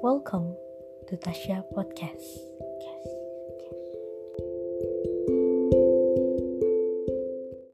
Welcome to Tasha Podcast.